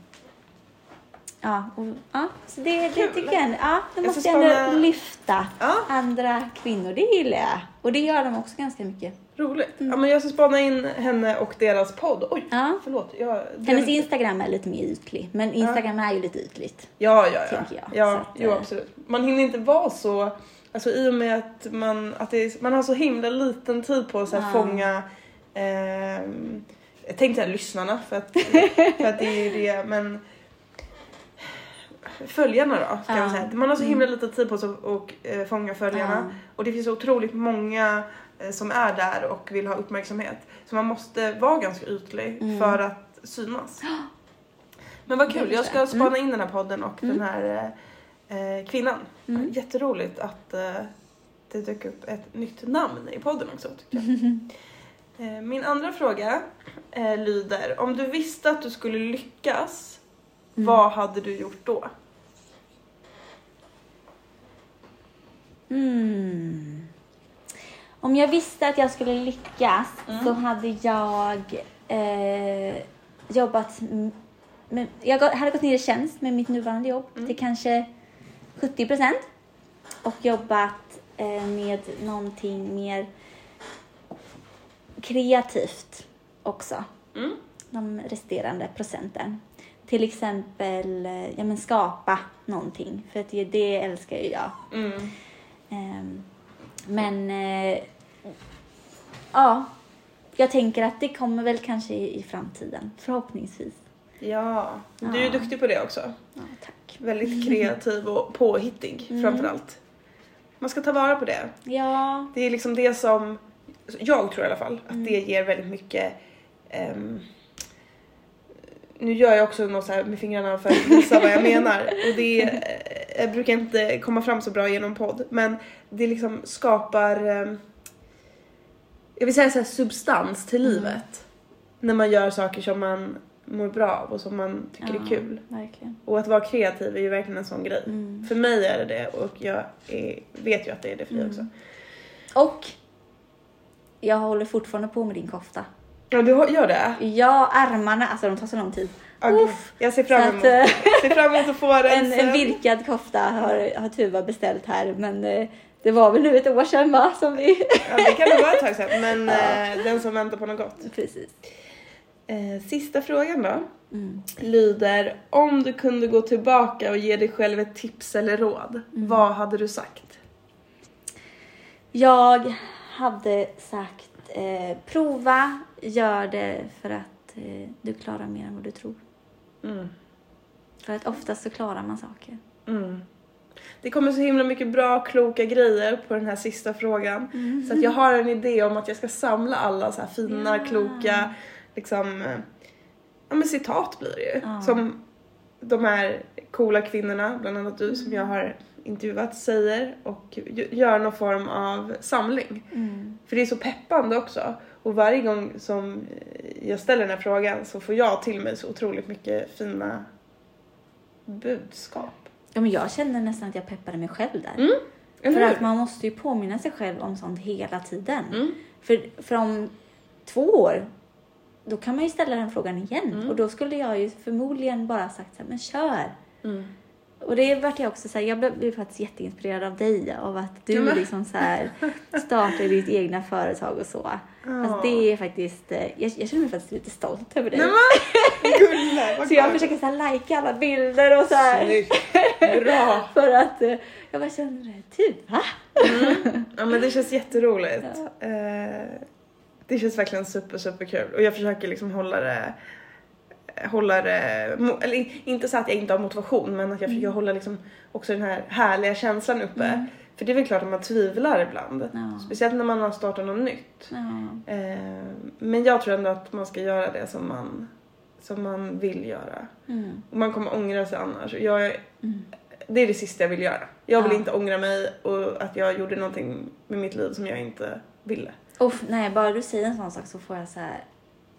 Ja, och, ja så det, det tycker jag. Ja, då Jag måste ändå spana- lyfta Ja. andra kvinnor. Det gillar jag. Och det gör de också ganska mycket. Roligt. Ja, men jag ska spana in henne och deras podd. Oj, Mm. Ja. förlåt. Jag, Hennes Instagram är lite mer ytlig, men Instagram är ju lite ytligt. Ja, ja, ja. tänker jag. ja att, jo, eh, absolut. Man hinner inte vara så... Alltså i och med att man, att är, man har så himla liten tid på att Ja. fånga... ehm, jag tänkte säga lyssnarna för att, för att det är ju det, men... Följarna då, Ja. man säga. Man har så Mm. himla lite tid på sig att och, eh, fånga följarna. Ja. Och det finns så otroligt många eh, som är där och vill ha uppmärksamhet. Så man måste vara ganska ytlig Mm. för att synas. Men vad kul, jag ska spana in den här podden och Mm. den här eh, kvinnan. Mm. Jätteroligt att eh, det dök upp ett nytt namn i podden också tycker jag. Eh, Min andra fråga eh, lyder, om du visste att du skulle lyckas, Mm. vad hade du gjort då? Mm. Om jag visste att jag skulle lyckas Mm. så hade jag eh, jobbat... Med, jag hade gått ner i tjänst med mitt nuvarande jobb Mm. till kanske 70 procent och jobbat eh, med någonting mer kreativt också. Mm. De resterande procenten. Till exempel eh, ja, men skapa någonting, för att det, det älskar ju jag. Mm. Ehm, men eh, ja, jag tänker att det kommer väl kanske i, i framtiden, förhoppningsvis. Ja, du är ju duktig på det också. Ja, tack. Väldigt kreativ och påhittig Mm. framförallt. Man ska ta vara på det. Ja, Det är liksom det som, jag tror i alla fall, att Mm. det ger väldigt mycket ehm, nu gör jag också något så här med fingrarna för att visa vad jag menar och det eh, jag brukar inte komma fram så bra genom podd men det liksom skapar ehm, jag vill säga så här substans till Mm. livet när man gör saker som man mår bra av och som man tycker ja, är kul. Verkligen. Och att vara kreativ är ju verkligen en sån grej. Mm. För mig är det det och jag är, vet ju att det är det för dig Mm. också. Och jag håller fortfarande på med din kofta. Ja du gör det? Ja, armarna, alltså de tar så lång tid. Uff. Jag ser fram att, emot, eh, ser fram emot att få den en, en virkad kofta har, har Tuva beställt här, men eh, det var väl nu ett år sedan va? Som vi... Ja, det kan nog vara ett tag sedan men Ja. eh, den som väntar på något gott. Precis. Eh, sista frågan då Mm. lyder om du kunde gå tillbaka och ge dig själv ett tips eller råd, Mm. vad hade du sagt? Jag hade sagt eh, prova, gör det för att eh, du klarar mer än vad du tror. Mm. För att oftast så klarar man saker. Mm. Det kommer så himla mycket bra, kloka grejer på den här sista frågan. Så att jag har en idé om att jag ska samla alla så här fina, Ja. kloka, liksom, eh, ja men citat blir det ju. Ja. Som de här coola kvinnorna, bland annat du som jag har intervjuat, säger och gör någon form av samling. Mm. För det är så peppande också. Och varje gång som jag ställer den här frågan så får jag till mig så otroligt mycket fina budskap. Ja, men jag känner nästan att jag peppade mig själv där. Mm, För att man måste ju påminna sig själv om sånt hela tiden. Mm. För, för om två år, då kan man ju ställa den frågan igen. Mm. Och då skulle jag ju förmodligen bara sagt så här, men kör. Mm. Och det vart jag också så här, jag blev, faktiskt jätteinspirerad av dig, av att du men- liksom så här startade ditt egna företag och så. Alltså det är faktiskt, eh, jag, jag känner mig faktiskt lite stolt över dig. Nej vad så jag försöker så här likea alla bilder och så här. Snyggt. Bra. För att eh, jag bara känner typ va? Ja men det känns jätteroligt. Ja. Eh, det känns verkligen super super kul och jag försöker liksom hålla det hålla det, eller in- inte så att jag inte har motivation men att jag försöker hålla liksom också den här härliga känslan uppe. Mm. För det är väl klart att man tvivlar ibland. Ja. Speciellt när man har startat något nytt. Ja. Eh, men jag tror ändå att man ska göra det som man, som man vill göra. Mm. Och man kommer ångra sig annars. Jag, Mm. det är det sista jag vill göra. Jag vill Ja. inte ångra mig och att jag gjorde någonting med mitt liv som jag inte ville. Uff, nej, bara du säger en sån sak så får jag så här,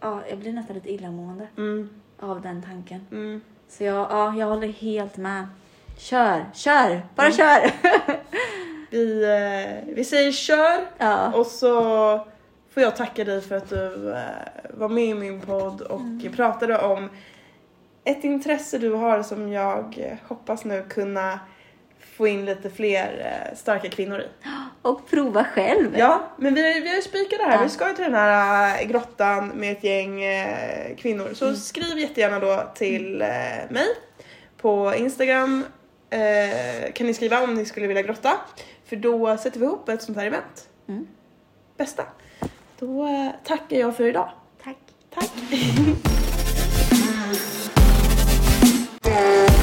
ja, jag blir nästan lite illamående Mm, av den tanken. mm. Så jag, ja, jag håller helt med. Kör, kör, bara Mm. kör! Vi, eh, vi säger kör ja. och så får jag tacka dig för att du eh, var med i min podd och Mm. pratade om ett intresse du har som jag hoppas nu kunna få in lite fler eh, starka kvinnor i. Och prova själv! Ja, men vi, har ju spikat det här. Ja. Vi ska ju till den här eh, grottan med ett gäng eh, kvinnor. Så mm. skriv jättegärna då till mig på Instagram. kan ni skriva om ni skulle vilja grotta? För då sätter vi ihop ett sånt här event. Mm. Bästa! Då tackar jag för idag. Tack! Tack!